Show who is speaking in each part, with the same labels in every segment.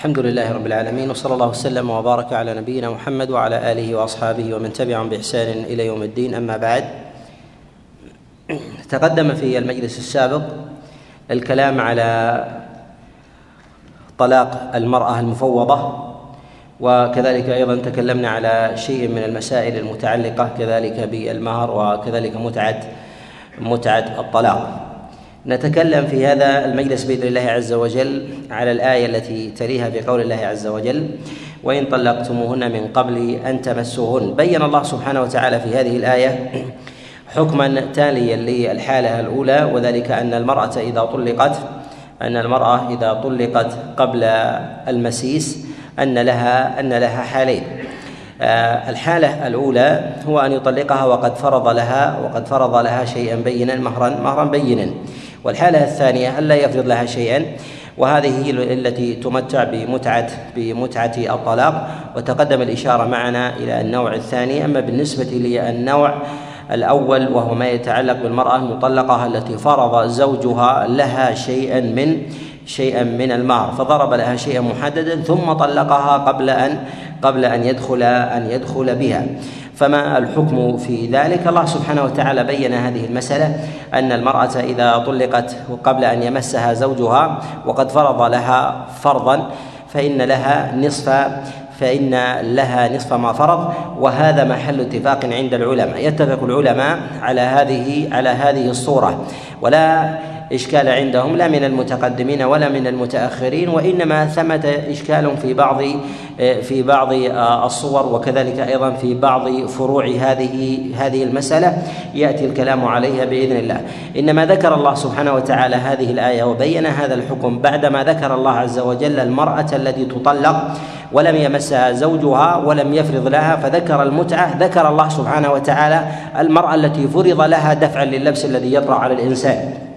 Speaker 1: الحمد لله رب العالمين وصلى الله وسلم وبارك على نبينا محمد وعلى آله وأصحابه ومن تبعهم بإحسان إلى يوم الدين. أما بعد تقدم في المجلس السابق الكلام على طلاق المرأة المفوضة وكذلك أيضا تكلمنا على شيء من المسائل المتعلقة كذلك بالمهر وكذلك متعة متعة الطلاق. نتكلم في هذا المجلس بإذن الله عز وجل على الآية التي تليها بقول الله عز وجل وإن طلقتموهن من قبل أن تمسوهن. بين الله سبحانه وتعالى في هذه الآية حكما تاليا للحالة الأولى وذلك أن المرأة إذا طلقت أن المرأة إذا طلقت قبل المسيس أن لها أن لها حالين. آه، الحالة الأولى هو أن يطلقها وقد فرض لها وقد فرض لها شيئا بينا مهرا مهرا بينا. والحالة الثانية ألا يفرض لها شيئا وهذه هي التي تمتع بمتعة بمتعة الطلاق. وتقدم الإشارة معنا إلى النوع الثاني. أما بالنسبة للنوع الأول وهو ما يتعلق بالمرأة المطلقة التي فرض زوجها لها شيئا من شيئا من المهر فضرب لها شيئا محددا ثم طلقها قبل أن قبل أن يدخل أن يدخل بها. فما الحكم في ذلك؟ الله سبحانه وتعالى بين هذه المسألة أن المرأة إذا طلقت قبل أن يمسها زوجها وقد فرض لها فرضا فإن لها نصف فإن لها نصف ما فرض وهذا محل اتفاق عند العلماء. يتفق العلماء على هذه على هذه الصورة. ولا إشكال عندهم لا من المتقدمين ولا من المتأخرين وإنما ثمة إشكال في بعض في بعض الصور وكذلك أيضا في بعض فروع هذه هذه المسألة يأتي الكلام عليها بإذن الله. إنما ذكر الله سبحانه وتعالى هذه الآية وبين هذا الحكم بعدما ذكر الله عز وجل المرأة التي تطلق ولم يمسها زوجها ولم يفرض لها فذكر المتعة ذكر الله سبحانه وتعالى المرأة التي فرض لها دفعا للبس الذي يطرأ على الإنسان.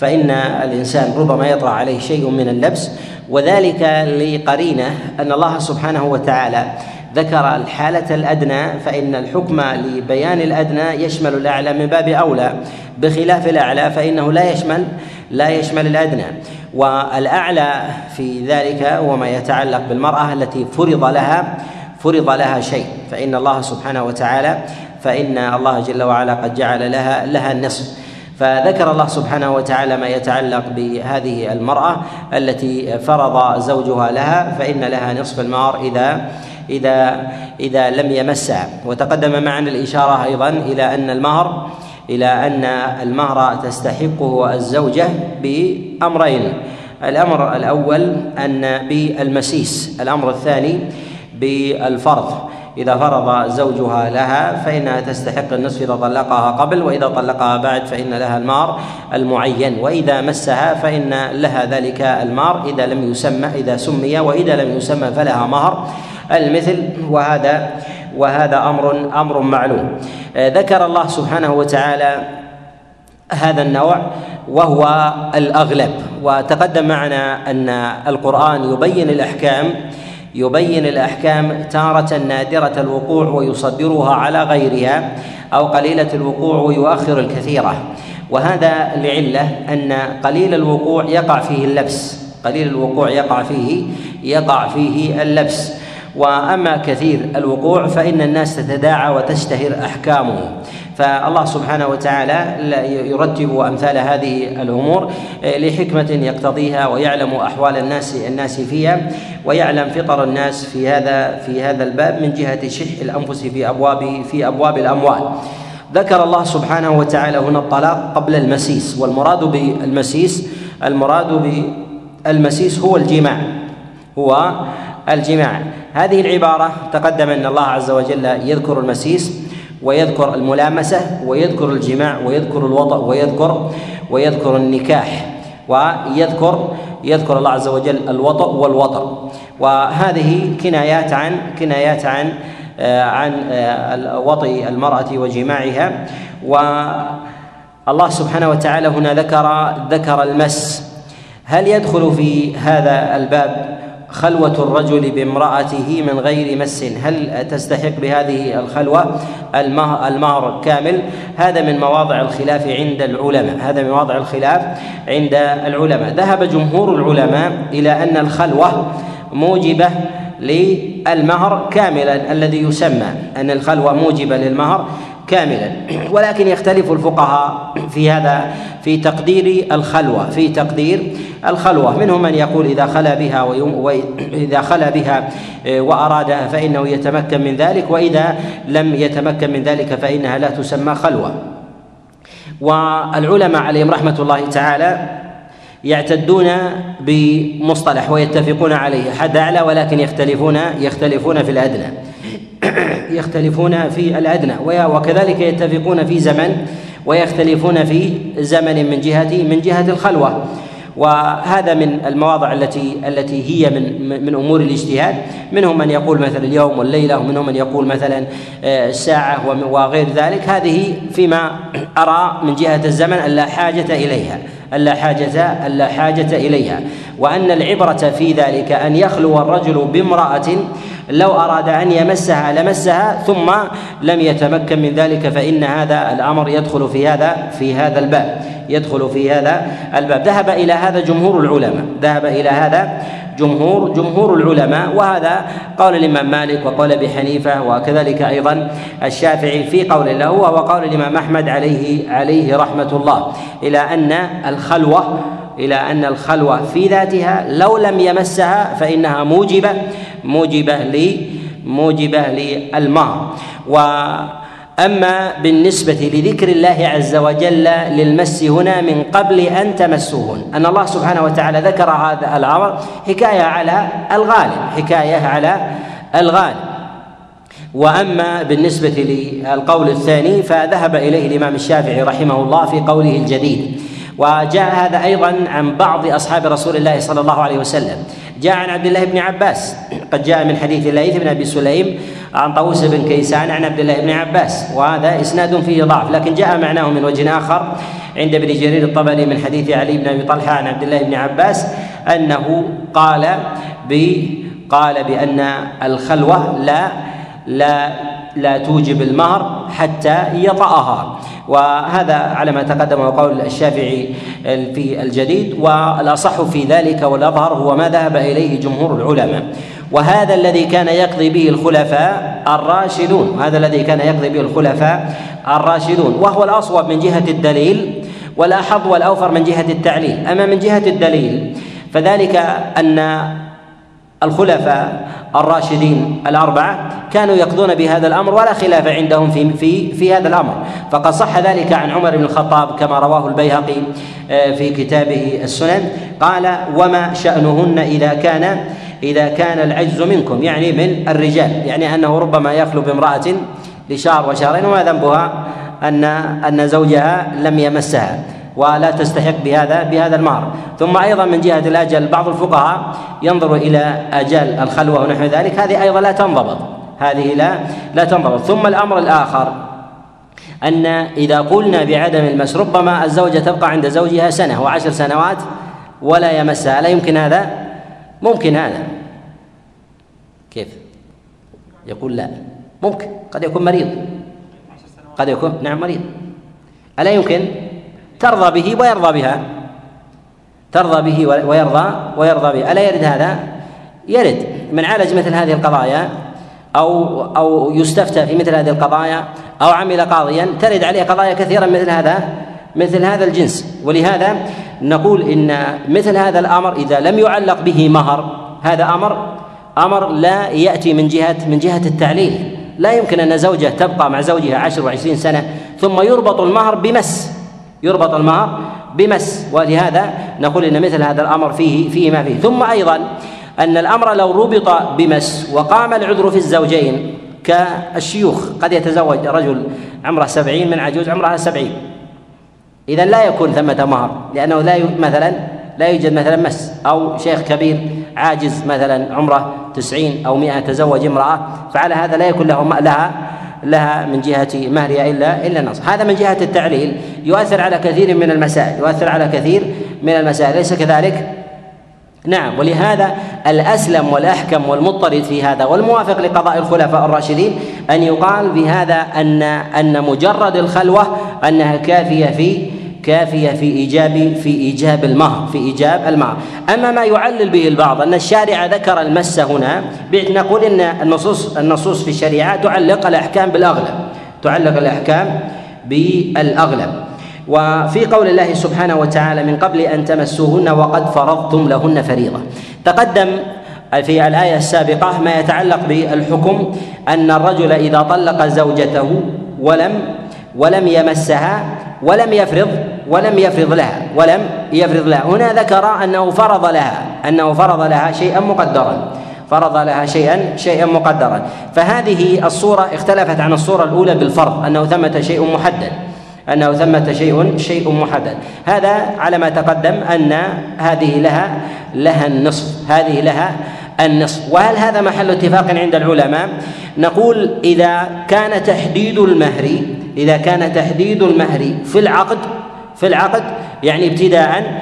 Speaker 1: فإن الإنسان ربما يطرأ عليه شيء من اللبس وذلك لقرينة أن الله سبحانه وتعالى ذكر الحالة الأدنى فإن الحكم لبيان الأدنى يشمل الأعلى من باب أولى. بخلاف الأعلى فإنه لا يشمل لا يشمل الأدنى. والأعلى في ذلك هو ما يتعلق بالمرأة التي فرض لها فرض لها شيء. فإن الله سبحانه وتعالى فإن الله جل وعلا قد جعل لها لها النصف. فذكر الله سبحانه وتعالى ما يتعلق بهذه المرأة التي فرض زوجها لها فإن لها نصف المهر إذا إذا إذا لم يمسها. وتقدم معنا الإشارة أيضا إلى أن المهر إلى أن المهر تستحقه الزوجة بأمرين. الأمر الأول أن بالمسيس الأمر الثاني بالفرض. إذا فرض زوجها لها فإنها تستحق النصف إذا طلقها قبل وإذا طلقها بعد فإن لها المار المعين. وإذا مسها فإن لها ذلك المار إذا لم يسمى إذا سمي وإذا لم يسمى فلها مهر. المثل وهذا وهذا أمر أمر معلوم. ذكر الله سبحانه وتعالى هذا النوع وهو الأغلب. وتقدم معنا أن القرآن يبين الأحكام يبين الأحكام تارة نادرة الوقوع ويصدرها على غيرها أو قليلة الوقوع ويؤخر الكثيرة. وهذا لعلة أن قليل الوقوع يقع فيه اللبس. قليل الوقوع يقع فيه يقع فيه اللبس. وأما كثير الوقوع فإن الناس تتداعى وتشتهر أحكامه. فالله سبحانه وتعالى يرتب أمثال هذه الأمور آه، لحكمة يقتضيها ويعلم أحوال الناس الناس فيها ويعلم فطر الناس في هذا في هذا الباب من جهة شح الأنفس في أبواب في أبواب الأموال. ذكر الله سبحانه وتعالى هنا الطلاق قبل المسيس والمراد بالمسيس المراد بالمسيس هو الجماع هو الجماع. هذه العبارة تقدم أن الله عز وجل يذكر المسيس ويذكر الملامسة ويذكر الجماع ويذكر الوضع ويذكر ويذكر النكاح ويذكر يذكر الله عز وجل الوطأ والوطر وهذه كنايات عن كنايات عن آه، عن آه، وطئ المرأة وجماعها. والله سبحانه وتعالى هنا ذكر ذكر المس. هل يدخل في هذا الباب خلوة الرجل بامرأته من غير مس. هل تستحق بهذه الخلوة؟ المهر كامل. هذا من مواضع الخلاف عند العلماء. هذا من مواضع الخلاف عند العلماء. ذهب جمهور العلماء إلى أن الخلوة موجبة للمهر كاملا الذي يسمى أن الخلوة موجبة للمهر. كاملا. ولكن يختلف الفقهاء في هذا في تقدير الخلوة في تقدير الخلوة. منهم من يقول إذا خلا بها وإذا خلا بها آه، وأرادها فإنه يتمكن من ذلك وإذا لم يتمكن من ذلك فإنها لا تسمى خلوة. والعلماء عليهم رحمة الله تعالى يعتدون بمصطلح ويتفقون عليه حد أعلى ولكن يختلفون يختلفون في الأدنى يختلفون في الأدنى وكذلك يتفقون في زمن ويختلفون في زمن من جهة من جهة الخلوة. وهذا من المواضع التي التي هي من من أمور الاجتهاد. منهم من يقول مثلا اليوم والليلة ومنهم من يقول مثلا آه، الساعة وغير ذلك. هذه فيما أرى من جهة الزمن لا حاجة إليها. ألا حاجة ألا حاجة إليها. وأن العبرة في ذلك أن يخلو الرجل بامرأة لو أراد أن يمسها لمسها ثم لم يتمكن من ذلك فإن هذا الأمر يدخل في هذا في هذا الباب يدخل في هذا الباب. ذهب إلى هذا جمهور العلماء ذهب إلى هذا جمهور جمهور العلماء. وهذا قول الإمام مالك وقول أبي حنيفة وكذلك أيضا الشافعي في قول له وهو قول الإمام أحمد عليه عليه رحمة الله. إلى أن الخلوه إلى أن الخلوة في ذاتها لو لم يمسها فإنها موجبه موجبة لي موجبة للمهر و أما بالنسبة لذكر الله عز وجل للمس هنا من قبل أن تمسوهن أن الله سبحانه وتعالى ذكر هذا الأمر حكاية على الغالب حكاية على الغالب. وأما بالنسبة للقول الثاني فذهب إليه الإمام الشافعي رحمه الله في قوله الجديد. وجاء هذا أيضا عن بعض أصحاب رسول الله صلى الله عليه وسلم. جاء عن عبد الله بن عباس. قد جاء من حديث الليث بن أبي سليم عن طاووس بن كيسان عن عبد الله بن عباس. وهذا إسناد فيه ضعف لكن جاء معناه من وجه آخر عند ابن جرير الطبري من حديث علي بن أبي طلحة عن عبد الله بن عباس أنه قال ب قال بأن الخلوة لا لا لا توجب المهر حتى يطأها. وهذا على ما تقدم قول الشافعي في الجديد والأصح في ذلك والأظهر هو ما ذهب إليه جمهور العلماء. وهذا الذي كان يقضي به الخلفاء الراشدون هذا الذي كان يقضي به الخلفاء الراشدون. وهو الأصوب من جهة الدليل والأحظ والأوفر من جهة التعليل. أما من جهة الدليل فذلك أن الخلفاء الراشدين الأربعة كانوا يقضون بهذا الأمر ولا خلاف عندهم في في في هذا الأمر. فقد صح ذلك عن عمر بن الخطاب كما رواه البيهقي آه، في كتابه السنن. قال وما شأنهن إذا كان إذا كان العجز منكم. يعني من الرجال. يعني أنه ربما يخلو بامرأة لشهر وشهرين وما ذنبها أن أن زوجها لم يمسها. ولا تستحق بهذا بهذا المهر. ثم أيضا من جهة الأجل بعض الفقهاء ينظر إلى اجال الخلوة ونحو ذلك. هذه أيضا لا تنضبط. هذه لا لا تنضبط. ثم الأمر الآخر أن إذا قلنا بعدم المس ربما الزوجة تبقى عند زوجها سنة وعشر سنوات ولا يمسها لا يمكن هذا؟ ممكن هذا. كيف؟ يقول لا. ممكن. قد يكون مريض. قد يكون نعم مريض. ألا يمكن؟ ترضى به ويرضى بها. ترضى به ويرضى ويرضى بها. ألا يرد هذا؟ يرد. من عالج مثل هذه القضايا أو أو يستفتى في مثل هذه القضايا أو عمل قاضيا ترد عليه قضايا كثيرة مثل هذا مثل هذا الجنس. ولهذا نقول إن مثل هذا الأمر إذا لم يعلق به مهر هذا أمر أمر لا يأتي من جهة من جهة التعليل. لا يمكن أن زوجة تبقى مع زوجها عشر وعشرين سنة ثم يربط المهر بمس. يربط المهر بمس ولهذا نقول إن مثل هذا الأمر فيه فيه ما فيه. ثم أيضا أن الأمر لو ربط بمس وقام العذر في الزوجين كالشيوخ. قد يتزوج رجل عمره سبعين من عجوز عمرها سبعين. إذا لا يكون ثمة مهر لأنه لا مثلا لا يوجد مثلا مس. أو شيخ كبير عاجز مثلا عمره تسعين أو مئة تزوج امرأة فعلى هذا لا يكون له لها لها من جهة مهرها إلا إلا النص هذا من جهة التعليل. يؤثر على كثير من المسائل. يؤثر على كثير من المسائل. ليس كذلك؟ نعم. ولهذا الأسلم والأحكم والمضطرد في هذا والموافق لقضاء الخلفاء الراشدين أن يقال في هذا أن أن مجرد الخلوة أنها كافية في كافية في إيجاب في إيجاب المهر في إيجاب المهر أما ما يعلل به البعض أن الشارع ذكر المس هنا نقول أن النصوص النصوص في الشريعة تعلق الأحكام بالأغلب تعلق الأحكام بالأغلب. وفي قول الله سبحانه وتعالى من قبل أن تمسوهن وقد فرضتم لهن فريضة. تقدم في الآية السابقة ما يتعلق بالحكم أن الرجل إذا طلق زوجته ولم ولم يمسها ولم يفرض ولم يفرض لها ولم يفرض لها. هنا ذكر أنه فرض لها أنه فرض لها شيئا مقدرا. فرض لها شيئا شيئا مقدرا. فهذه الصورة اختلفت عن الصورة الأولى بالفرض أنه ثمة شيء محدد. أنه ثمة شيء شيء محدد. هذا على ما تقدم أن هذه لها لها النصف. هذه لها النصف. وهل هذا محل اتفاق عند العلماء؟ نقول إذا كان تحديد المهر إذا كان تحديد المهر في العقد في العقد يعني ابتداء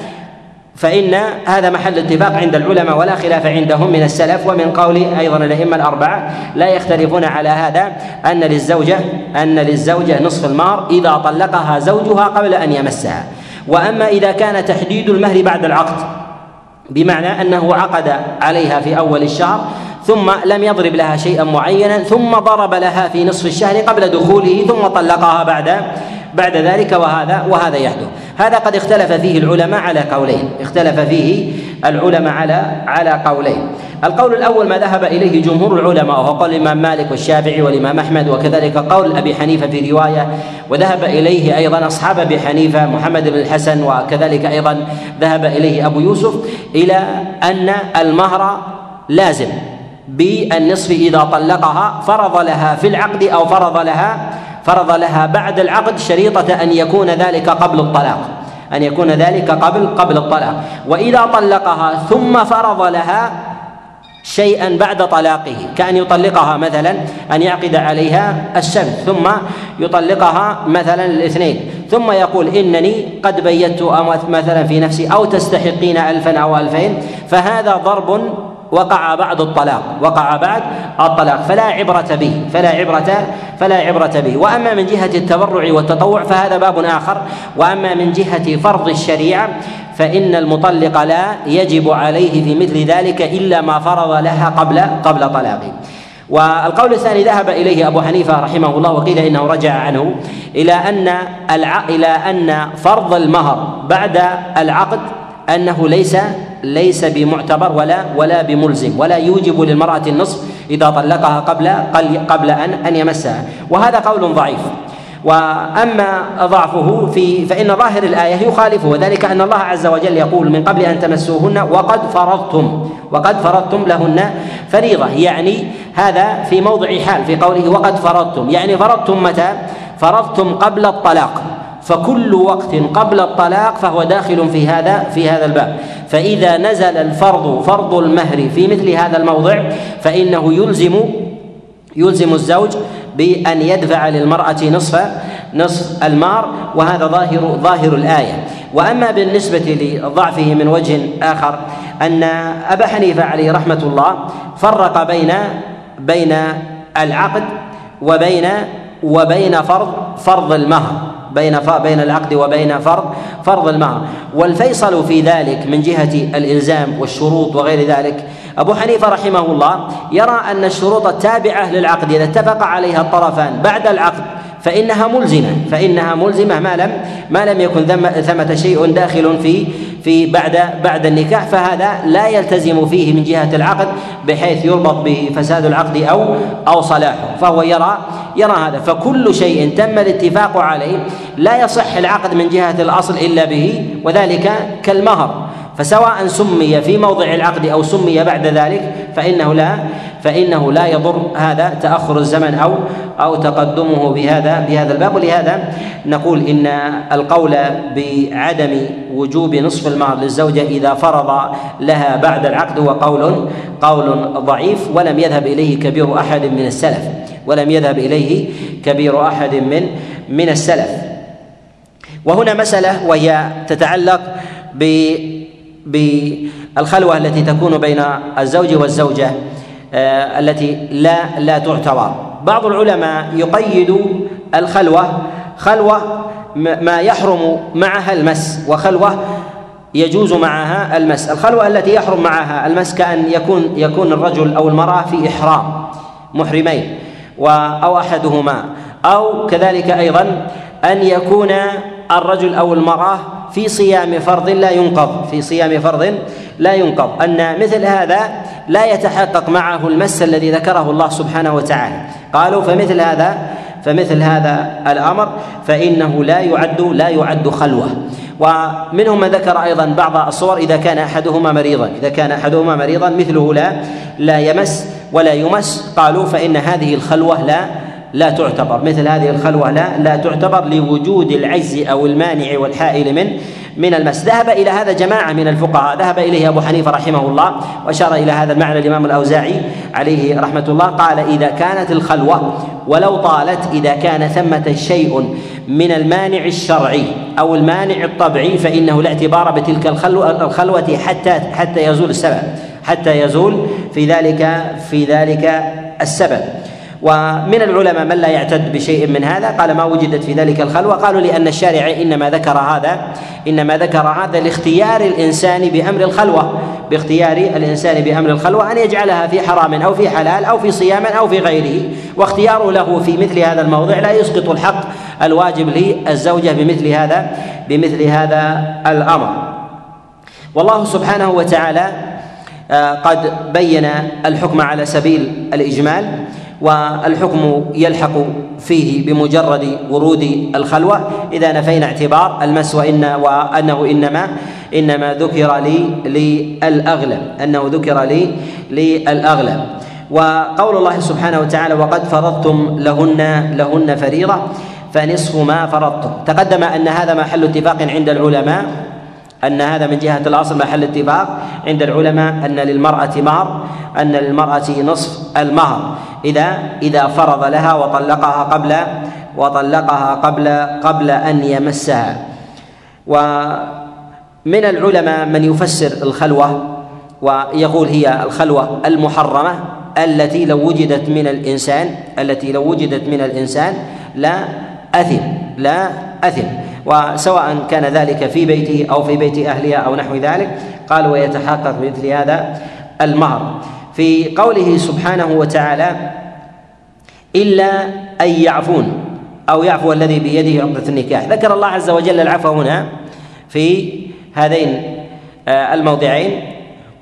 Speaker 1: فإن هذا محل اتفاق عند العلماء ولا خلاف عندهم من السلف ومن قول أيضا الأئمة الأربعة لا يختلفون على هذا أن للزوجة أن للزوجة نصف المار إذا طلقها زوجها قبل أن يمسها. وأما إذا كان تحديد المهر بعد العقد بمعنى أنه عقد عليها في أول الشهر ثم لم يضرب لها شيئا معينا ثم ضرب لها في نصف الشهر قبل دخوله ثم طلقها بعد بعد ذلك وهذا وهذا يحدث. هذا قد اختلف فيه العلماء على قولين. اختلف فيه العلماء على على قولين. القول الأول ما ذهب إليه جمهور العلماء وهو قول الإمام مالك والشافعي والإمام أحمد وكذلك قول أبي حنيفة في رواية وذهب إليه أيضا أصحاب أبي حنيفة محمد بن الحسن وكذلك أيضا ذهب إليه أبو يوسف إلى أن المهر لازم بالنصف إذا طلقها فرض لها في العقد أو فرض لها فرض لها بعد العقد شريطة أن يكون ذلك قبل الطلاق. أن يكون ذلك قبل قبل الطلاق. وإذا طلقها ثم فرض لها شيئا بعد طلاقه كأن يطلقها مثلا أن يعقد عليها السبت ثم يطلقها مثلا الاثنين ثم يقول إنني قد بيت مثلا في نفسي أو تستحقين ألفا أو ألفين فهذا ضرب وقع بعد الطلاق وقع بعد الطلاق فلا عبرة به فلا عبرة فلا عبرة به. وأما من جهة التبرع والتطوع فهذا باب آخر. وأما من جهة فرض الشريعة فإن المطلق لا يجب عليه في مثل ذلك إلا ما فرض لها قبل قبل طلاقه. والقول الثاني ذهب إليه أبو حنيفة رحمه الله وقيل إنه رجع عنه إلى أن الع... إلى أن فرض المهر بعد العقد أنه ليس ليس بمعتبر ولا ولا بملزم ولا يوجب للمرأة النصف إذا طلقها قبل قبل أن أن يمسها. وهذا قول ضعيف. وأما ضعفه في فإن ظاهر الآية يخالفه وذلك أن الله عز وجل يقول من قبل أن تمسوهن وقد فرضتم وقد فرضتم لهن فريضة. يعني هذا في موضع حال في قوله وقد فرضتم. يعني فرضتم متى؟ فرضتم قبل الطلاق. فكل وقت قبل الطلاق فهو داخل في هذا في هذا الباب. فإذا نزل الفرض فرض المهر في مثل هذا الموضع فإنه يلزم يلزم الزوج بأن يدفع للمرأة نصف نصف المار وهذا ظاهر ظاهر الآية. وأما بالنسبة لضعفه من وجه آخر أن أبا حنيفة عليه رحمة الله فرق بين بين العقد وبين وبين فرض فرض المهر. بين بين العقد وبين فرض فرض المهر. والفيصل في ذلك من جهة الإلزام والشروط وغير ذلك. أبو حنيفة رحمه الله يرى أن الشروط التابعة للعقد إذا اتفق عليها الطرفان بعد العقد فإنها ملزمة فإنها ملزمة ما لم ما لم يكن ثمة شيء داخل في في بعد بعد النكاح. فهذا لا يلتزم فيه من جهة العقد بحيث يربط به فساد العقد أو أو صلاحه. فهو يرى يرى هذا. فكل شيء تم الاتفاق عليه. لا يصح العقد من جهة الأصل إلا به وذلك كالمهر. فسواء سمي في موضع العقد أو سمي بعد ذلك فإنه لا فإنه لا يضر هذا تأخر الزمن أو أو تقدمه بهذا بهذا الباب. ولهذا نقول إن القول بعدم وجوب نصف المهر للزوجة إذا فرض لها بعد العقد هو قول قول ضعيف ولم يذهب إليه كبير أحد من السلف. ولم يذهب إليه كبير أحد من من السلف. وهنا مسألة وهي تتعلق ب الخلوة التي تكون بين الزوج والزوجة آه، التي لا لا تعتبر بعض العلماء يقيد الخلوة خلوة ما يحرم معها المس وخلوة يجوز معها المس. الخلوة التي يحرم معها المس كأن يكون يكون الرجل أو المرأة في إحرام محرمين. أو أحدهما. أو كذلك أيضا أن يكون الرجل أو المرأة في صيام فرض لا ينقض. في صيام فرض لا ينقض. أن مثل هذا لا يتحقق معه المس الذي ذكره الله سبحانه وتعالى. قالوا فمثل هذا فمثل هذا الأمر فإنه لا يعد لا يعد خلوة. ومنهم من ذكر أيضا بعض الصور إذا كان أحدهما مريضا. إذا كان أحدهما مريضا مثله لا لا يمس. ولا يمس. قالوا فإن هذه الخلوة لا لا تعتبر. مثل هذه الخلوة لا لا تعتبر لوجود العجز أو المانع والحائل من من المس. ذهب إلى هذا جماعة من الفقهاء. ذهب إليه أبو حنيفة رحمه الله وأشار إلى هذا المعنى الإمام الأوزاعي عليه رحمة الله. قال إذا كانت الخلوة ولو طالت إذا كان ثمة شيء من المانع الشرعي أو المانع الطبعي فإنه لا اعتبار بتلك الخلوة حتى حتى يزول السبب. حتى يزول في ذلك في ذلك السبب. ومن العلماء من لا يعتد بشيء من هذا قال ما وجدت في ذلك الخلوة؟ قالوا لأن الشارع إنما ذكر هذا إنما ذكر هذا لاختيار الإنسان بأمر الخلوة باختيار الإنسان بأمر الخلوة أن يجعلها في حرام أو في حلال أو في صيام أو في غيره. واختياره له في مثل هذا الموضع لا يسقط الحق الواجب للزوجة بمثل هذا بمثل هذا الأمر. والله سبحانه وتعالى قد بين الحكم على سبيل الإجمال والحكم يلحق فيه بمجرد ورود الخلوة. إذا نفينا اعتبار المس وإن وأنه إنما إنما ذكر لي للأغلب أنه ذكر لي للأغلب. وقول الله سبحانه وتعالى وقد فرضتم لهن لهن فريضة فنصف ما فرضتم. تقدم أن هذا محل اتفاق عند العلماء. أن هذا من جهة الأصل محل اتفاق عند العلماء أن للمرأة مهر أن للمرأة نصف المهر. إذا إذا فرض لها وطلقها قبل وطلقها قبل قبل أن يمسها. ومن العلماء من يفسر الخلوة ويقول هي الخلوة المحرمة التي لو وجدت من الإنسان التي لو وجدت من الإنسان لا أثم لا أثم. وسواء كان ذلك في بيته أو في بيت أهلها أو نحو ذلك قال ويتحقق بمثل هذا المهر في قوله سبحانه وتعالى إلا أن يعفون أو يعفو الذي بيده عقدة النكاح. ذكر الله عز وجل العفو هنا في هذين آه، الموضعين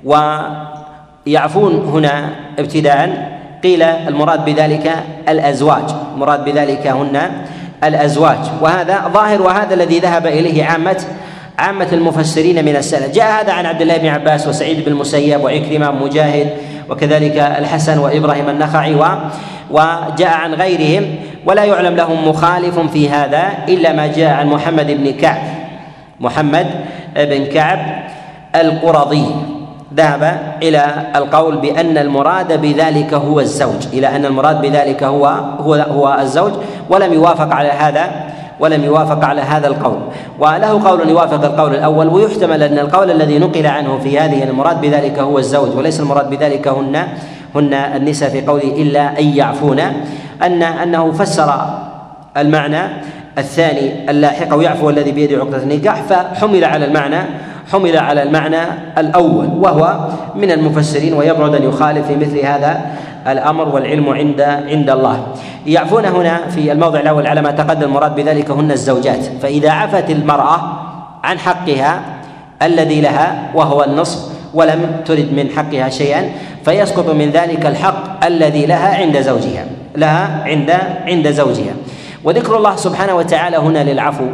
Speaker 1: ويعفون هنا ابتداء. قيل المراد بذلك الأزواج المراد بذلك هن الأزواج. وهذا ظاهر وهذا الذي ذهب إليه عامة عامة المفسرين من السلف. جاء هذا عن عبد الله بن عباس وسعيد بن المسيب وعكرمة مجاهد وكذلك الحسن وإبراهيم النخعي وجاء عن غيرهم. ولا يعلم لهم مخالف في هذا إلا ما جاء عن محمد بن كعب محمد بن كعب القرظي ذهب إلى القول بأن المراد بذلك هو الزوج إلى أن المراد بذلك هو هو هو الزوج ولم يوافق على هذا ولم يوافق على هذا القول. وله قول يوافق القول الأول ويحتمل أن القول الذي نقل عنه في هذه المراد بذلك هو الزوج وليس المراد بذلك هن هن النساء في قوله إلا أن يعفون أن أنه فسر المعنى الثاني اللاحق أو يعفو الذي بيده عقدة النكاح فحمل على المعنى حمل على المعنى الأول وهو من المفسرين ويبعد أن يخالف في مثل هذا الأمر والعلم عند عند الله. يعفون هنا في الموضع الأول على ما تقدم المراد بذلك هن الزوجات. فإذا عفت المرأة عن حقها الذي لها وهو النصف ولم ترد من حقها شيئا فيسقط من ذلك الحق الذي لها عند زوجها لها عند عند زوجها. وذكر الله سبحانه وتعالى هنا للعفو.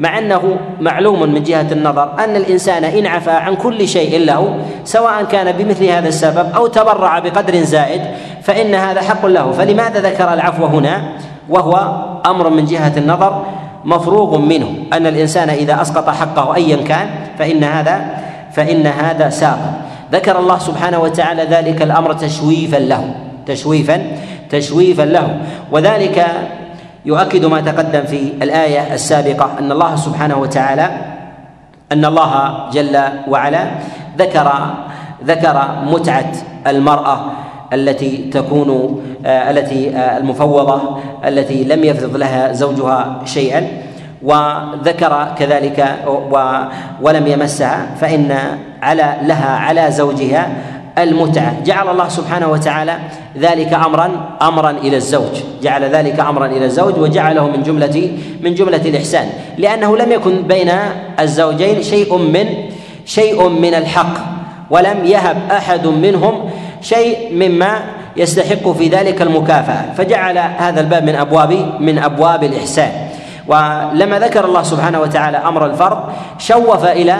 Speaker 1: مع أنه معلوم من جهة النظر أن الإنسان إن عفى عن كل شيء له سواء كان بمثل هذا السبب أو تبرع بقدر زائد فإن هذا حق له. فلماذا ذكر العفو هنا؟ وهو أمر من جهة النظر مفروغ منه. أن الإنسان إذا أسقط حقه ايا كان فإن هذا فإن هذا ساقط. ذكر الله سبحانه وتعالى ذلك الأمر تشوفا له. تشوفا تشوفا له. وذلك يؤكد ما تقدم في الآية السابقة أن الله سبحانه وتعالى أن الله جل وعلا ذكر ذكر متعة المرأة التي تكون آه، التي آه، المفوضة التي لم يفرض لها زوجها شيئا وذكر كذلك ولم يمسها فإن على لها على زوجها المتعة. جعل الله سبحانه وتعالى ذلك أمرا أمرا إلى الزوج. جعل ذلك أمرا إلى الزوج وجعله من جملة من جملة الإحسان. لأنه لم يكن بين الزوجين شيء من شيء من الحق. ولم يهب أحد منهم شيء مما يستحق في ذلك المكافأة. فجعل هذا الباب من أبواب من أبواب الإحسان. ولما ذكر الله سبحانه وتعالى أمر الفرض شوف إلى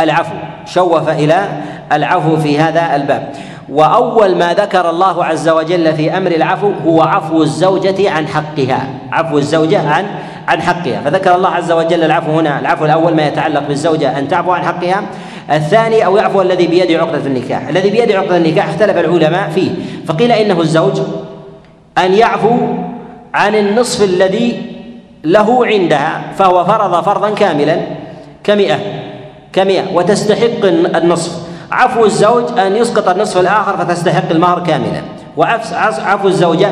Speaker 1: العفو. شوف إلى العفو في هذا الباب. وأول ما ذكر الله عز وجل في أمر العفو هو عفو الزوجة عن حقها. عفو الزوجة عن عن حقها. فذكر الله عز وجل العفو هنا العفو الأول ما يتعلق بالزوجة أن تعفو عن حقها. الثاني أو يعفو الذي بيده عقدة النكاح. الذي بيده عقدة النكاح اختلف العلماء فيه. فقيل إنه الزوج أن يعفو عن النصف الذي له عندها فهو فرض فرضا كاملا كمئة. كمئة وتستحق النصف. عفو الزوج أن يسقط النصف الآخر فتستحق المهر كاملا. وعفو الزوجة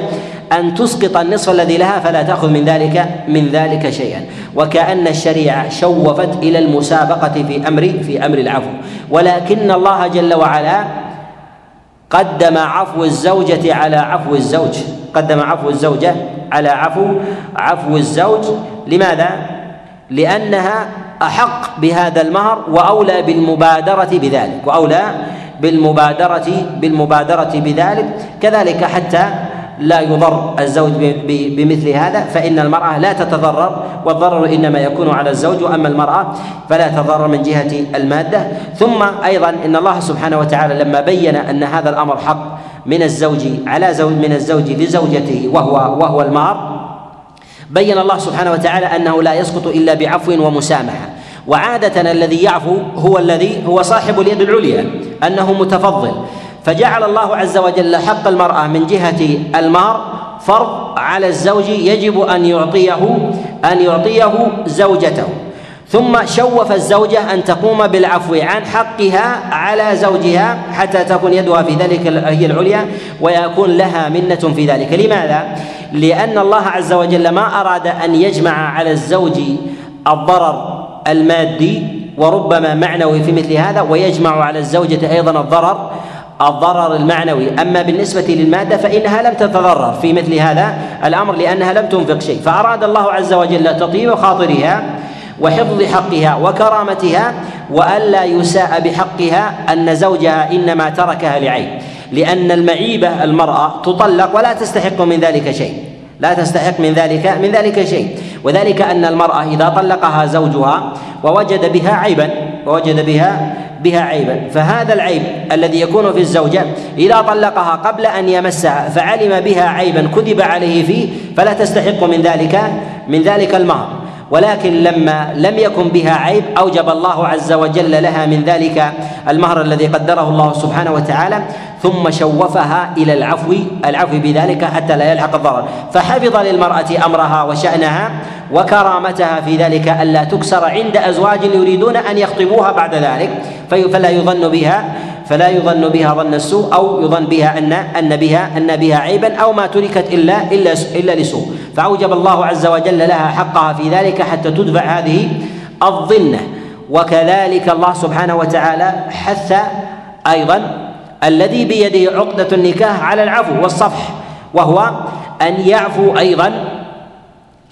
Speaker 1: أن تسقط النصف الذي لها فلا تأخذ من ذلك من ذلك شيئا. وكأن الشريعة شوفت إلى المسابقة في أمر في أمر العفو. ولكن الله جل وعلا قدم عفو الزوجة على عفو الزوج. قدم عفو الزوجة على عفو عفو الزوج. لماذا؟ لأنها أحق بهذا المهر وأولى بالمبادرة بذلك وأولى بالمبادرة بالمبادرة بذلك. كذلك حتى لا يضر الزوج بمثل هذا فإن المرأة لا تتضرر والضرر إنما يكون على الزوج وأما المرأة فلا تضرر من جهة المادة. ثم أيضا إن الله سبحانه وتعالى لما بين أن هذا الأمر حق من الزوج على زوج من الزوج لزوجته وهو وهو المهر بين الله سبحانه وتعالى أنه لا يسقط إلا بعفو ومسامحة. وعادة الذي يعفو هو الذي هو صاحب اليد العليا أنه متفضل. فجعل الله عز وجل حق المرأة من جهة المهر فرض على الزوج يجب أن يعطيه أن يعطيه زوجته. ثم شوف الزوجة أن تقوم بالعفو عن حقها على زوجها حتى تكون يدها في ذلك هي العليا ويكون لها منة في ذلك. لماذا؟ لأن الله عز وجل ما أراد أن يجمع على الزوج الضرر المادي وربما معنوي في مثل هذا ويجمع على الزوجة أيضا الضرر الضرر المعنوي. أما بالنسبة للمادة فإنها لم تتضرر في مثل هذا الأمر لأنها لم تنفق شيء. فأراد الله عز وجل تطيب خاطرها وحفظ حقها وكرامتها وألا يساء بحقها أن زوجها إنما تركها لعيب لأن المعيبة المرأة تطلق ولا تستحق من ذلك شيء. لا تستحق من ذلك من ذلك شيء. وذلك أن المرأة إذا طلقها زوجها ووجد بها عيبا ووجد بها بها عيبا. فهذا العيب الذي يكون في الزوجة إذا طلقها قبل أن يمسها فعلم بها عيبا كذب عليه فيه فلا تستحق من ذلك من ذلك المهر. ولكن لما لم يكن بها عيب أوجب الله عز وجل لها من ذلك المهر الذي قدره الله سبحانه وتعالى. ثم شوفها إلى العفو العفو بذلك حتى لا يلحق الضرر. فحفظ للمرأة أمرها وشأنها وكرامتها في ذلك ألا تكسر عند أزواج يريدون أن يخطبوها بعد ذلك. فلا يظن بها فلا يظن بها ظن السوء أو يظن بها ان أن بها أن بها عيبا أو ما تركت الا إلا إلا لسوء. فأوجب الله عز وجل لها حقها في ذلك حتى تدفع هذه الظنة. وكذلك الله سبحانه وتعالى حث أيضا الذي بيده عقدة النكاح على العفو والصفح وهو أن يعفو أيضا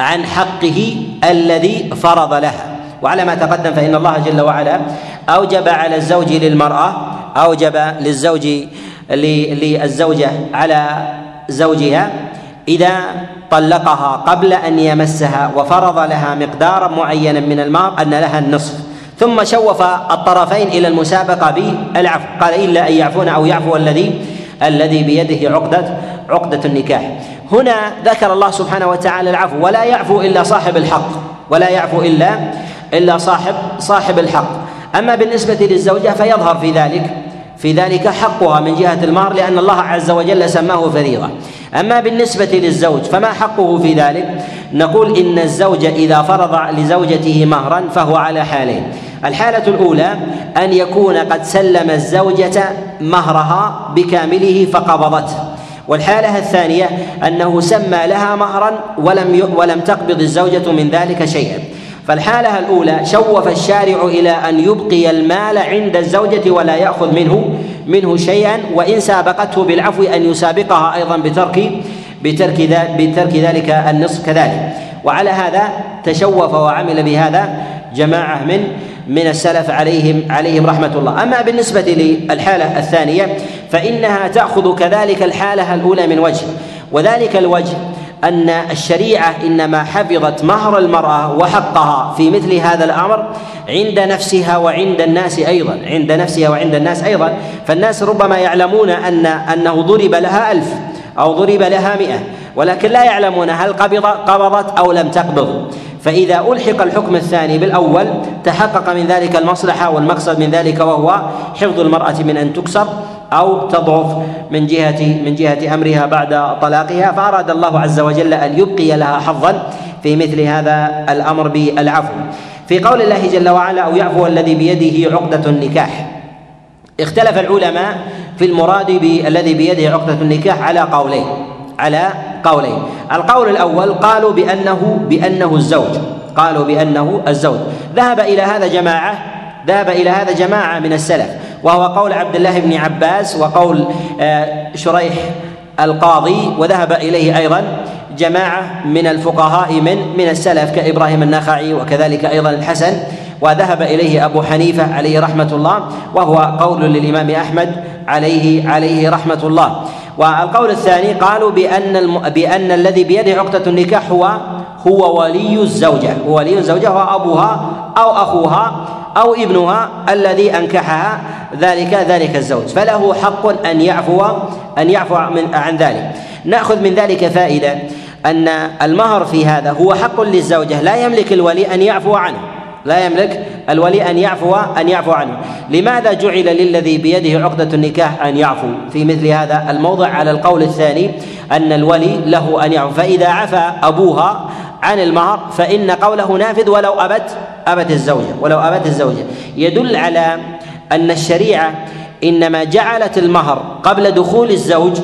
Speaker 1: عن حقه الذي فرض لها. وعلى ما تقدم فإن الله جل وعلا أوجب على الزوج للمرأة أوجب للزوج للزوجة على زوجها إذا طلقها قبل أن يمسها وفرض لها مقدارا معينا من المال أن لها النصف. ثم شوف الطرفين إلى المسابقة بالعفو قال إلا أن يعفون أو يعفو الذي الذي بيده عقده عقدة النكاح. هنا ذكر الله سبحانه وتعالى العفو. ولا يعفو إلا صاحب الحق. ولا يعفو الا إلا صاحب صاحب الحق. أما بالنسبة للزوجة فيظهر في ذلك في ذلك حقها من جهة المهر لأن الله عز وجل سماه فريضة. أما بالنسبة للزوج فما حقه في ذلك؟ نقول إن الزوج إذا فرض لزوجته مهرا فهو على حالين. الحالة الأولى أن يكون قد سلم الزوجة مهرها بكامله فقبضته. والحالة الثانية أنه سمى لها مهرا ولم ولم تقبض الزوجة من ذلك شيئا. فالحالة الأولى شوف الشارع إلى أن يبقي المال عند الزوجة ولا يأخذ منه منه شيئا وإن سابقته بالعفو أن يسابقها أيضا بترك بترك بترك ذلك النصف كذلك. وعلى هذا تشوف وعمل بهذا جماعة من من السلف عليهم عليهم رحمة الله. أما بالنسبة للحالة الثانية فإنها تأخذ كذلك الحالة الأولى من وجه وذلك الوجه أن الشريعة إنما حفظت مهر المرأة وحقها في مثل هذا الأمر عند نفسها وعند الناس أيضا عند نفسها وعند الناس أيضا. فالناس ربما يعلمون أن أنه ضرب لها ألف أو ضرب لها مئة ولكن لا يعلمون هل قبض قبضت أو لم تقبض. فإذا ألحق الحكم الثاني بالأول تحقق من ذلك المصلحة والمقصد من ذلك وهو حفظ المرأة من أن تكسر. أو تضعف من جهة من جهة أمرها بعد طلاقها. فأراد الله عز وجل أن يبقي لها حظا في مثل هذا الأمر بالعفو. في قول الله جل وعلا أو يعفو الذي بيده عقدة النكاح. اختلف العلماء في المراد بالذي بيده عقدة النكاح على قولين على قولين. القول الأول قالوا بأنه بأنه الزوج قالوا بأنه الزوج. ذهب إلى هذا جماعة ذهب إلى هذا جماعة من السلف. وهو قول عبد الله بن عباس وقول آه، شريح القاضي وذهب إليه أيضا جماعة من الفقهاء من من السلف كإبراهيم النخعي وكذلك أيضا الحسن. وذهب إليه أبو حنيفة عليه رحمة الله وهو قول للإمام أحمد عليه عليه رحمة الله. والقول الثاني قالوا بأن الم... بأن الذي بيده عقدة النكاح هو هو ولي الزوجة. هو ولي الزوجة هو أبوها أو أخوها. أو ابنها الذي أنكحها ذلك ذلك الزوج. فله حق أن يعفو أن يعفو من عن ذلك. نأخذ من ذلك فائدة أن المهر في هذا هو حق للزوجة. لا يملك الولي أن يعفو عنه. لا يملك الولي أن يعفو أن يعفو عنه. لماذا جعل للذي بيده عقدة النكاح أن يعفو؟ في مثل هذا الموضع على القول الثاني أن الولي له أن يعفو. فإذا عفى أبوها عن المهر فإن قوله نافذ ولو أبت ابت الزوجة. ولو ابت الزوجة. يدل على أن الشريعة إنما جعلت المهر قبل دخول الزوج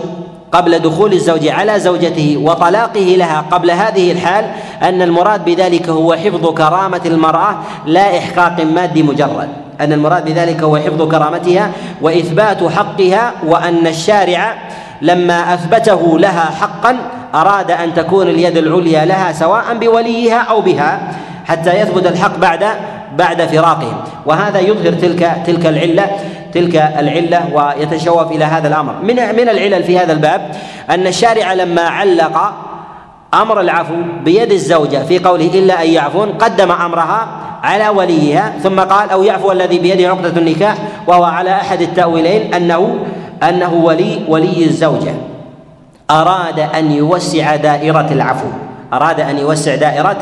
Speaker 1: قبل دخول الزوج على زوجته وطلاقه لها قبل هذه الحال أن المراد بذلك هو حفظ كرامة المرأة لا إحقاق مادي مجرد. أن المراد بذلك هو حفظ كرامتها وإثبات حقها وأن الشارع لما أثبته لها حقا أراد أن تكون اليد العليا لها سواء بوليها أو بها. حتى يثبت الحق بعد بعد فراقهم. وهذا يظهر تلك تلك العلة تلك العلة ويتشوف إلى هذا الأمر. من من العلل في هذا الباب أن الشارع لما علق أمر العفو بيد الزوجة في قوله إلا أن يعفون قدم أمرها على وليها ثم قال أو يعفو الذي بيده عقدة النكاح وهو على أحد التأويلين أنه أنه ولي ولي الزوجة. أراد أن يوسع دائرة العفو. أراد أن يوسع دائرة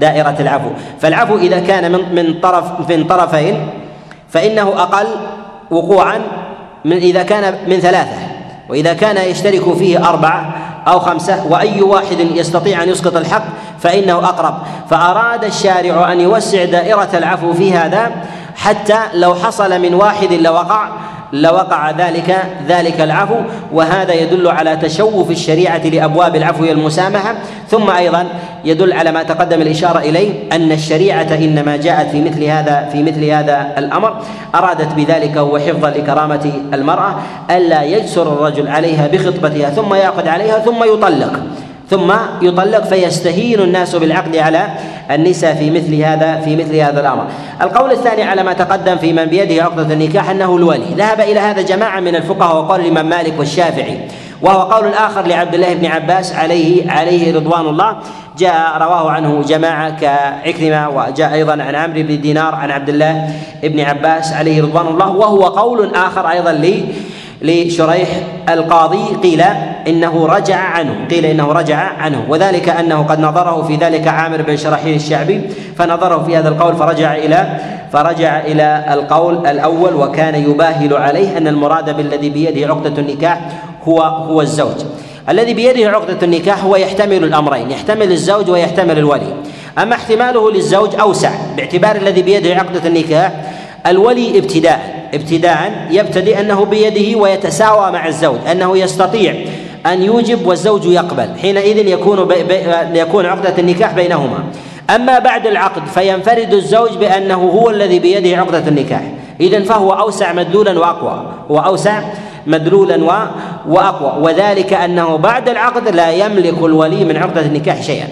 Speaker 1: دائرة العفو. فالعفو إذا كان من من طرف من طرفين فإنه أقل وقوعا من إذا كان من ثلاثة. وإذا كان يشترك فيه أربعة أو خمسة وأي واحد يستطيع أن يسقط الحق فإنه أقرب. فأراد الشارع أن يوسع دائرة العفو في هذا حتى لو حصل من واحد لوقع لوقع ذلك ذلك العفو وهذا يدل على تشوف الشريعة لأبواب العفو والمسامحة. ثم أيضا يدل على ما تقدم الإشارة إليه أن الشريعة إنما جاءت في مثل هذا في مثل هذا الأمر. أرادت بذلك هو حفظا لكرامة المرأة ألا يجسر الرجل عليها بخطبتها ثم يأخذ عليها ثم يطلق. ثم يطلق فيستهين الناس بالعقد على النساء في مثل هذا في مثل هذا الأمر. القول الثاني على ما تقدم في من بيده عقدة النكاح أنه الولي، ذهب إلى هذا جماعة من الفقهاء وقال الإمام مالك والشافعي، وهو قول آخر لعبد الله بن عباس عليه عليه رضوان الله. جاء رواه عنه جماعة كعكرمة وجاء أيضا عن عمرو بن دينار عن عبد الله بن عباس عليه رضوان الله. وهو قول آخر أيضا لي لشريح القاضي قيل إنه رجع عنه قيل إنه رجع عنه وذلك أنه قد نظره في ذلك عامر بن شرحيل الشعبي فنظره في هذا القول فرجع إلى فرجع إلى القول الأول وكان يباهل عليه أن المراد بالذي بيده عقدة النكاح هو هو الزوج. الذي بيده عقدة النكاح هو يحتمل الأمرين يحتمل الزوج ويحتمل الولي. أما احتماله للزوج أوسع باعتبار الذي بيده عقدة النكاح الولي ابتداء. ابتداء يبتدئ أنه بيده ويتساوى مع الزوج أنه يستطيع أن يوجب والزوج يقبل حينئذ يكون بي بي يكون عقدة النكاح بينهما. أما بعد العقد فينفرد الزوج بأنه هو الذي بيده عقدة النكاح. إذا فهو أوسع مدلولا وأقوى هو أوسع مدلولا وأقوى. وذلك أنه بعد العقد لا يملك الولي من عقدة النكاح شيئا.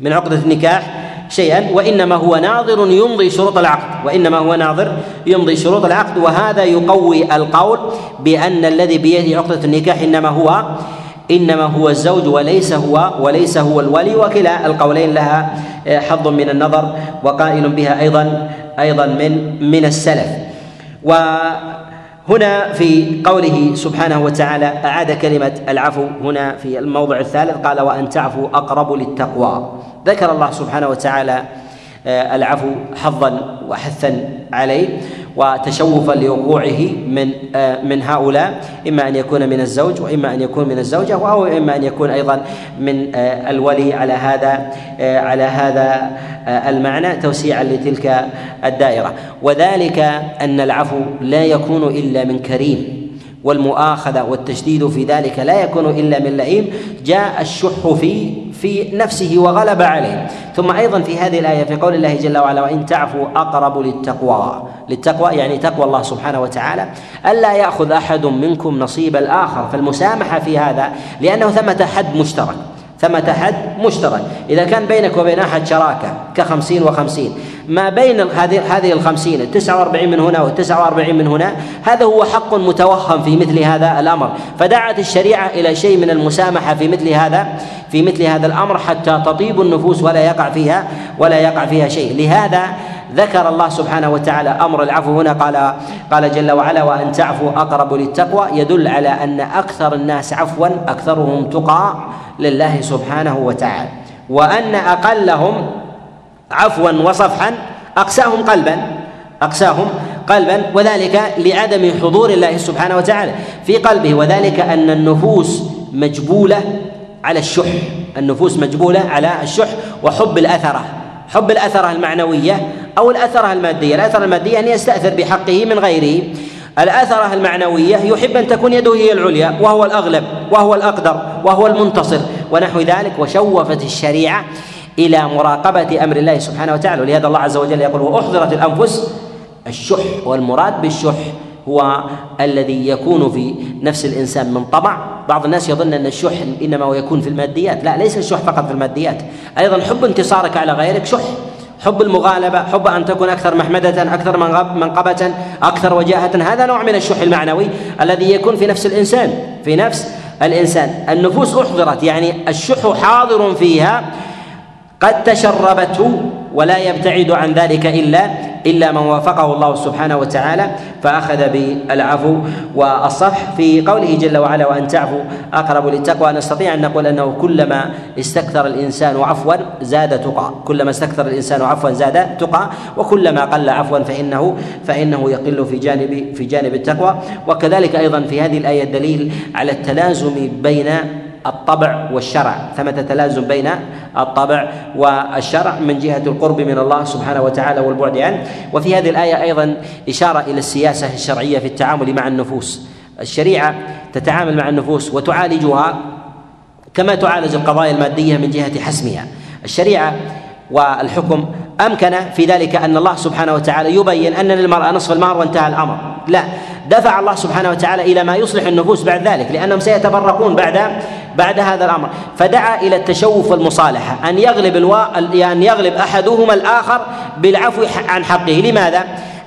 Speaker 1: من عقدة النكاح شيئا وإنما هو ناظر يمضي شروط العقد وإنما هو ناظر يمضي شروط العقد وهذا يقوي القول بأن الذي بيده عقدة النكاح إنما هو إنما هو الزوج وليس هو وليس هو الولي وكلا القولين لها حظ من النظر وقائل بها أيضا أيضا من من السلف. وهنا في قوله سبحانه وتعالى أعاد كلمة العفو هنا في الموضع الثالث قال وأن تعفوا أقرب للتقوى. ذكر الله سبحانه وتعالى آه، العفو حظا وحثا عليه. وتشوفا لوقوعه من آه، من هؤلاء إما أن يكون من الزوج وإما أن يكون من الزوجة أو إما أن يكون أيضا من آه، الولي على هذا على هذا المعنى توسيعا لتلك الدائرة. وذلك أن العفو لا يكون إلا من كريم. والمؤاخذة والتشديد في ذلك لا يكون إلا من لئيم جاء الشح في في نفسه وغلب عليه. ثم أيضا في هذه الآية في قول الله جل وعلا وإن تعفوا أقرب للتقوى للتقوى يعني تقوى الله سبحانه وتعالى. ألا يأخذ أحد منكم نصيب الآخر. فالمسامحة في هذا لأنه ثمة حد مشترك. ثمة حد مشترك. إذا كان بينك وبين أحد شراكة كخمسين وخمسين ما بين هذه هذه الخمسين التسعة وأربعين من هنا والتسعة وأربعين من هنا هذا هو حق متوهم في مثل هذا الأمر. فدعت الشريعة إلى شيء من المسامحة في مثل هذا في مثل هذا الأمر حتى تطيب النفوس ولا يقع فيها ولا يقع فيها شيء. لهذا ذكر الله سبحانه وتعالى أمر العفو هنا قال قال جل وعلا وأن تعفوا أقرب للتقوى. يدل على أن أكثر الناس عفوا أكثرهم تقى. لله سبحانه وتعالى. وأن أقلهم عفوا وصفحا أقساهم قلبا أقساهم قلبا وذلك لعدم حضور الله سبحانه وتعالى في قلبه. وذلك أن النفوس مجبولة على الشح. النفوس مجبولة على الشح وحب الأثرة. حب الأثرة المعنوية أو الأثرة المادية. الأثرة المادية أن يستأثر بحقه من غيره. الاثره المعنوية يحب أن تكون يده هي العليا وهو الأغلب وهو الأقدر وهو المنتصر ونحو ذلك وشوفت الشريعة إلى مراقبة أمر الله سبحانه وتعالى. ولهذا الله عز وجل يقول وأحضرت الأنفس الشح والمراد بالشح هو الذي يكون في نفس الإنسان من طمع. بعض الناس يظن أن الشح إنما هو يكون في الماديات. لا ليس الشح فقط في الماديات. أيضا حب انتصارك على غيرك شح. حب المغالبة حب أن تكون أكثر محمدة أكثر منقبة أكثر وجاهة. هذا نوع من الشح المعنوي الذي يكون في نفس الإنسان في نفس الإنسان. النفوس أحضرت يعني الشح حاضر فيها. قد تشربته ولا يبتعد عن ذلك إلا إلا من وافقه الله سبحانه وتعالى فأخذ بالعفو والصفح في قوله جل وعلا وأن تعفوا أقرب للتقوى. نستطيع أن نقول أنه كلما استكثر الإنسان عفوا زاد تقى. كلما استكثر الإنسان عفوا زاد تقى. وكلما قل عفوا فإنه فإنه يقل في جانب في جانب التقوى. وكذلك أيضا في هذه الآية دليل على التلازم بين الطبع والشرع. ثمة تلازم بين الطبع والشرع من جهة القرب من الله سبحانه وتعالى والبعد عنه. وفي هذه الآية أيضا إشارة إلى السياسة الشرعية في التعامل مع النفوس. الشريعة تتعامل مع النفوس وتعالجها كما تعالج القضايا المادية من جهة حسمها. الشريعة والحكم أمكن في ذلك أن الله سبحانه وتعالى يبين أن للمرأة نصف المهر وانتهى الأمر. لا دفع الله سبحانه وتعالى إلى ما يصلح النفوس بعد ذلك لأنهم سيتفرقون بعد بعد هذا الأمر. فدعا إلى التشوف والمصالحة. أن يغلب الوا... أن يغلب أحدهما الآخر بالعفو عن حقه. لماذا؟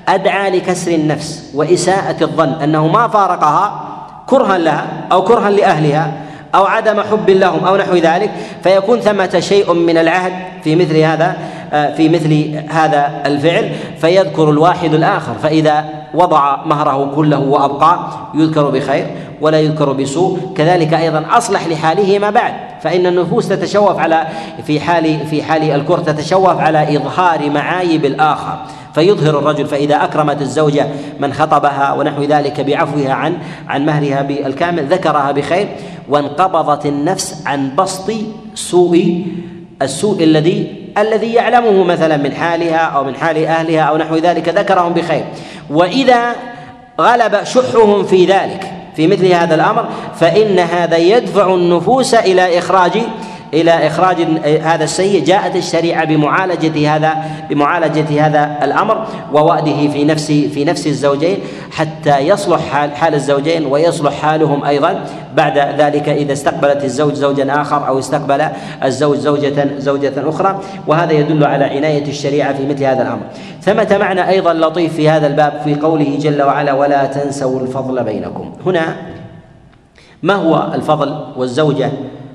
Speaker 1: أدعى لكسر النفس وإساءة الظن. أنه ما فارقها كرها لها أو كرها لأهلها. أو عدم حب لهم أو نحو ذلك فيكون ثمة شيء من العهد في مثل هذا في مثل هذا الفعل. فيذكر الواحد الآخر فإذا وضع مهره كله وأبقى يذكر بخير ولا يذكر بسوء. كذلك أيضا أصلح لحاله ما بعد فإن النفوس تتشوف على في حال في حال الكره تتشوف على إظهار معايب الآخر. فيظهر الرجل فإذا أكرمت الزوجة من خطبها ونحو ذلك بعفوها عن عن مهرها بالكامل ذكرها بخير وانقبضت النفس عن بسط سوء السوء الذي الذي يعلمه مثلا من حالها أو من حال أهلها أو نحو ذلك ذكرهم بخير. وإذا غلب شحهم في ذلك في مثل هذا الأمر فإن هذا يدفع النفوس إلى إخراج إلى إخراج هذا السيء. جاءت الشريعة بمعالجة هذا بمعالجة هذا الأمر ووأده في نفس في نفس الزوجين حتى يصلح حال, حال الزوجين ويصلح حالهم أيضا. بعد ذلك إذا استقبلت الزوج زوجا آخر أو استقبل الزوج زوجة زوجة أخرى. وهذا يدل على عناية الشريعة في مثل هذا الأمر. ثمة معنى أيضا لطيف في هذا الباب في قوله جل وعلا ولا تنسوا الفضل بينكم. هنا ما هو الفضل والزوجة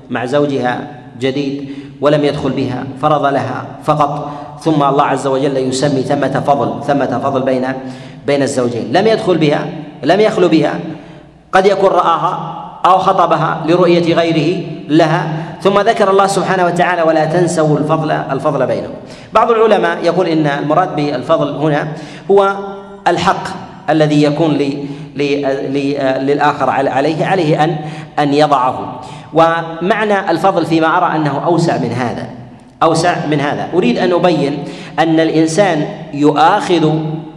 Speaker 1: مع زوجها؟ جديد ولم يدخل بها فرض لها فقط. ثم الله عز وجل يسمي ثمة فضل ثمة فضل بين بين الزوجين. لم يدخل بها لم يخلو بها. قد يكون رآها أو خطبها لرؤية غيره لها. ثم ذكر الله سبحانه وتعالى ولا تنسوا الفضل الفضل بينكم. بعض العلماء يقول إن المراد بالفضل هنا هو الحق الذي يكون للآخر عليه عليه أن أن يضعه. ومعنى الفضل فيما أرى أنه أوسع من هذا. أوسع من هذا. أريد أن أبين أن الإنسان يؤاخذ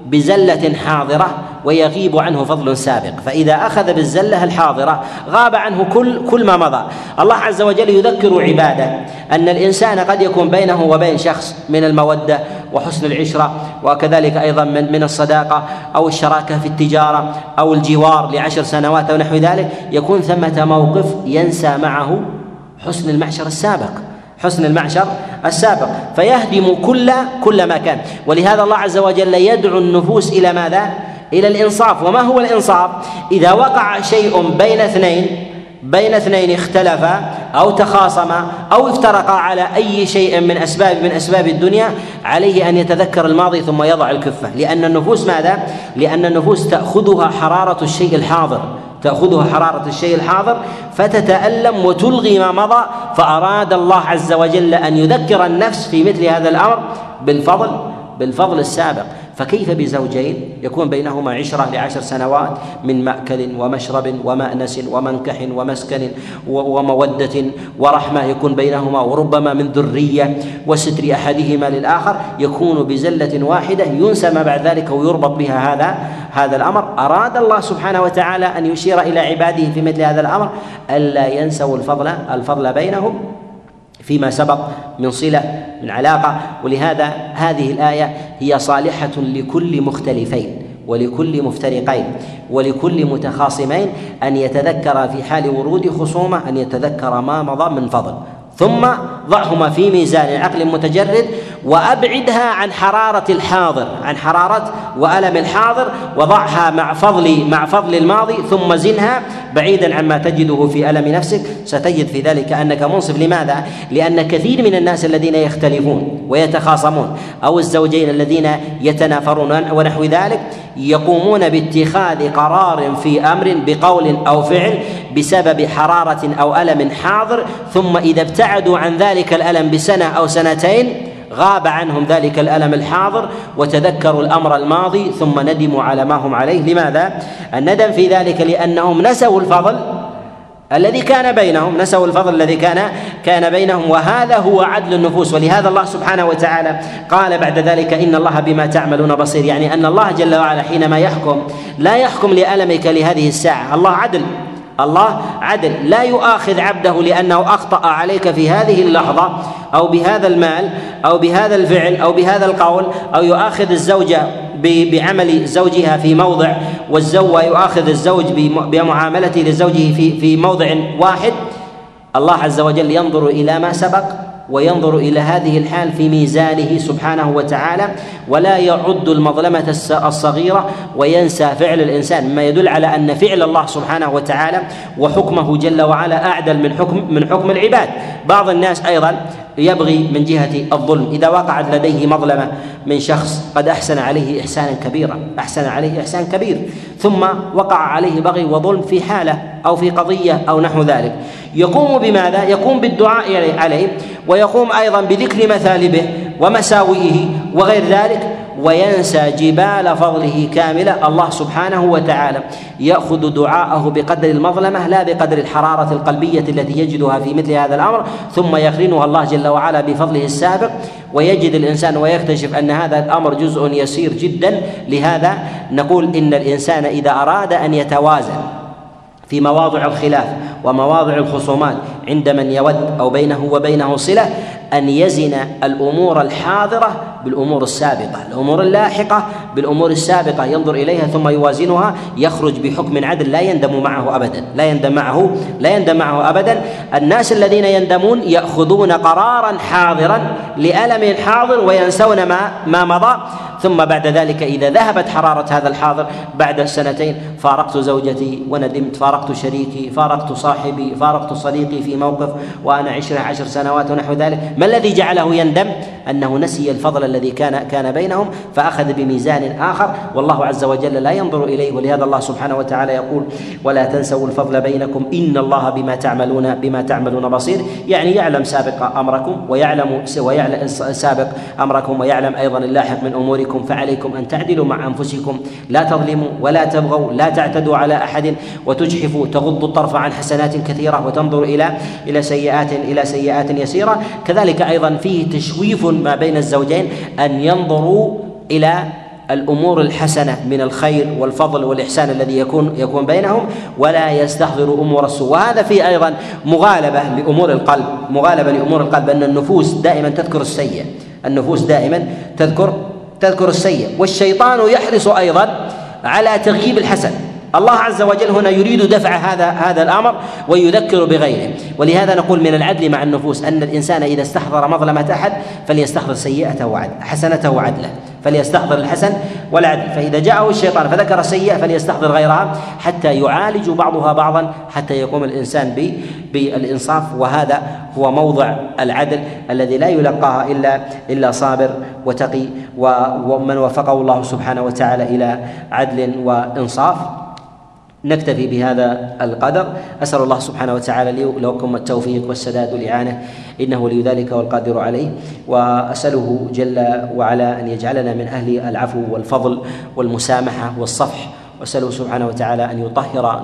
Speaker 1: بزلة حاضرة ويغيب عنه فضل سابق. فإذا أخذ بالزلة الحاضرة غاب عنه كل كل ما مضى. الله عز وجل يذكر عباده أن الإنسان قد يكون بينه وبين شخص من المودة وحسن العشرة وكذلك أيضا من من الصداقة أو الشراكة في التجارة أو الجوار لعشر سنوات أو نحو ذلك يكون ثمة موقف ينسى معه حسن المعشر السابق حسن المعشر السابق. فيهدم كل كل ما كان. ولهذا الله عز وجل يدعو النفوس إلى ماذا؟ إلى الإنصاف وما هو الإنصاف؟ إذا وقع شيء بين اثنين بين اثنين اختلفا أو تخاصما أو افترقا على أي شيء من أسباب من أسباب الدنيا عليه أن يتذكر الماضي ثم يضع الكفة لأن النفوس ماذا؟ لأن النفوس تأخذها حرارة الشيء الحاضر تأخذها حرارة الشيء الحاضر فتتألم وتلغي ما مضى فأراد الله عز وجل أن يذكر النفس في مثل هذا الأمر بالفضل بالفضل السابق فكيف بزوجين يكون بينهما عشرة لعشر سنوات من مأكل ومشرب ومأنس ومنكح ومسكن ومودة ورحمة؟ يكون بينهما وربما من ذرية وستر أحدهما للآخر. يكون بزلة واحدة ينسى ما بعد ذلك ويربط بها هذا هذا الأمر. أراد الله سبحانه وتعالى أن يشير إلى عباده في مثل هذا الأمر. ألا ينسوا الفضل الفضل بينهم. فيما سبق من صلة من علاقة. ولهذا هذه الآية هي صالحة لكل مختلفين ولكل مفترقين ولكل متخاصمين أن يتذكر في حال ورود خصومة أن يتذكر ما مضى من فضل. ثم ضعهما في ميزان عقل متجرد وأبعدها عن حرارة الحاضر عن حرارة وألم الحاضر وضعها مع فضل مع فضل الماضي ثم زنها بعيدا عما تجده في ألم نفسك ستجد في ذلك أنك منصف لماذا؟ لأن كثير من الناس الذين يختلفون ويتخاصمون أو الزوجين الذين يتنافرون ونحو ذلك يقومون باتخاذ قرار في أمر بقول أو فعل بسبب حرارة أو ألم حاضر ثم إذا ابتعدوا عن ذلك الألم بسنة أو سنتين غاب عنهم ذلك الألم الحاضر وتذكروا الأمر الماضي ثم ندموا على ما هم عليه. لماذا؟ الندم في ذلك لأنهم نسوا الفضل الذي كان بينهم نسوا الفضل الذي كان كان بينهم وهذا هو عدل النفوس. ولهذا الله سبحانه وتعالى قال بعد ذلك إن الله بما تعملون بصير يعني أن الله جل وعلا حينما يحكم لا يحكم لألمك لهذه الساعة. الله عدل. الله عدل. لا يؤاخذ عبده لأنه أخطأ عليك في هذه اللحظة أو بهذا المال أو بهذا الفعل أو بهذا القول أو يؤاخذ الزوجه بعمل زوجها في موضع والزوج ويؤاخذ الزوج بمعاملته لزوجه في في موضع واحد. الله عز وجل ينظر إلى ما سبق. وينظر إلى هذه الحال في ميزانه سبحانه وتعالى ولا يعد المظلمة الصغيرة وينسى فعل الإنسان. مما يدل على أن فعل الله سبحانه وتعالى وحكمه جل وعلا أعدل من حكم من حكم العباد. بعض الناس أيضا يبغي من جهة الظلم. إذا وقعت لديه مظلمة من شخص قد أحسن عليه إحسانا كبيرا أحسن عليه إحسان كبير. ثم وقع عليه بغي وظلم في حالة أو في قضية أو نحو ذلك. يقوم بماذا؟ يقوم بالدعاء عليه ويقوم أيضا بذكر مثالبه ومساوئه وغير ذلك وينسى جبال فضله كاملة. الله سبحانه وتعالى يأخذ دعاءه بقدر المظلمة لا بقدر الحرارة القلبية التي يجدها في مثل هذا الأمر. ثم يقرنها الله جل وعلا بفضله السابق. ويجد الإنسان ويكتشف أن هذا الأمر جزء يسير جدا. لهذا نقول إن الإنسان إذا أراد أن يتوازن في مواضع الخلاف ومواضع الخصومات عند من يود أو بينه وبينه صلة أن يزن الأمور الحاضرة بالأمور السابقة، الأمور اللاحقة بالأمور السابقة ينظر إليها ثم يوازنها يخرج بحكم عدل لا يندم معه ابدا، لا يندم معه لا يندم معه ابدا، الناس الذين يندمون يأخذون قرارا حاضرا لألم حاضر وينسون ما ما مضى. ثم بعد ذلك إذا ذهبت حرارة هذا الحاضر بعد سنتين فارقت زوجتي وندمت فارقت شريكي فارقت صاحبي فارقت صديقي في موقف وأنا عشرة عشر سنوات ونحو ذلك. ما الذي جعله يندم؟ أنه نسي الفضل الذي كان كان بينهم فأخذ بميزان آخر. والله عز وجل لا ينظر إليه ولهذا الله سبحانه وتعالى يقول ولا تنسوا الفضل بينكم إن الله بما تعملون بما تعملون بصير. يعني يعلم سابق أمركم ويعلم ويعلم سابق أمركم ويعلم أيضا اللاحق من أموركم. أنفسكم فعليكم أن تعدلوا مع أنفسكم. لا تظلموا ولا تبغوا لا تعتدوا على أحد وتجحفوا تغضوا الطرف عن حسنات كثيرة وتنظروا إلى إلى سيئات إلى سيئات يسيرة. كذلك أيضا فيه تشويف ما بين الزوجين أن ينظروا إلى الأمور الحسنة من الخير والفضل والإحسان الذي يكون يكون بينهم ولا يستحضر أمور السوء. وهذا فيه أيضا مغالبة لأمور القلب مغالبة لأمور القلب أن النفوس دائما تذكر السيء النفوس دائما تذكر تذكر السيء. والشيطان يحرص أيضا على تغييب الحسن. الله عز وجل هنا يريد دفع هذا هذا الأمر ويذكر بغيره. ولهذا نقول من العدل مع النفوس أن الإنسان إذا استحضر مظلمة أحد فليستحضر سيئته وعدل حسنته وعدله. فليستحضر الحسن والعدل. فإذا جاءه الشيطان فذكر السيئة فليستحضر غيرها حتى يعالج بعضها بعضا حتى يقوم الإنسان بالإنصاف. وهذا هو موضع العدل الذي لا يلقاها إلا إلا صابر وتقي ومن وفقه الله سبحانه وتعالى إلى عدل وإنصاف. نكتفي بهذا القدر. أسأل الله سبحانه وتعالى لي ولكم التوفيق والسداد والإعانة. إنه ولي ذلك والقادر عليه. وأسأله جل وعلا أن يجعلنا من أهل العفو والفضل والمسامحة والصفح. وأسأله سبحانه وتعالى أن يطهر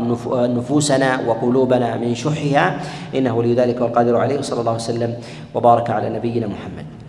Speaker 1: نفوسنا وقلوبنا من شحها. إنه ولي ذلك والقادر عليه. وصلى الله وسلم وبارك على نبينا محمد.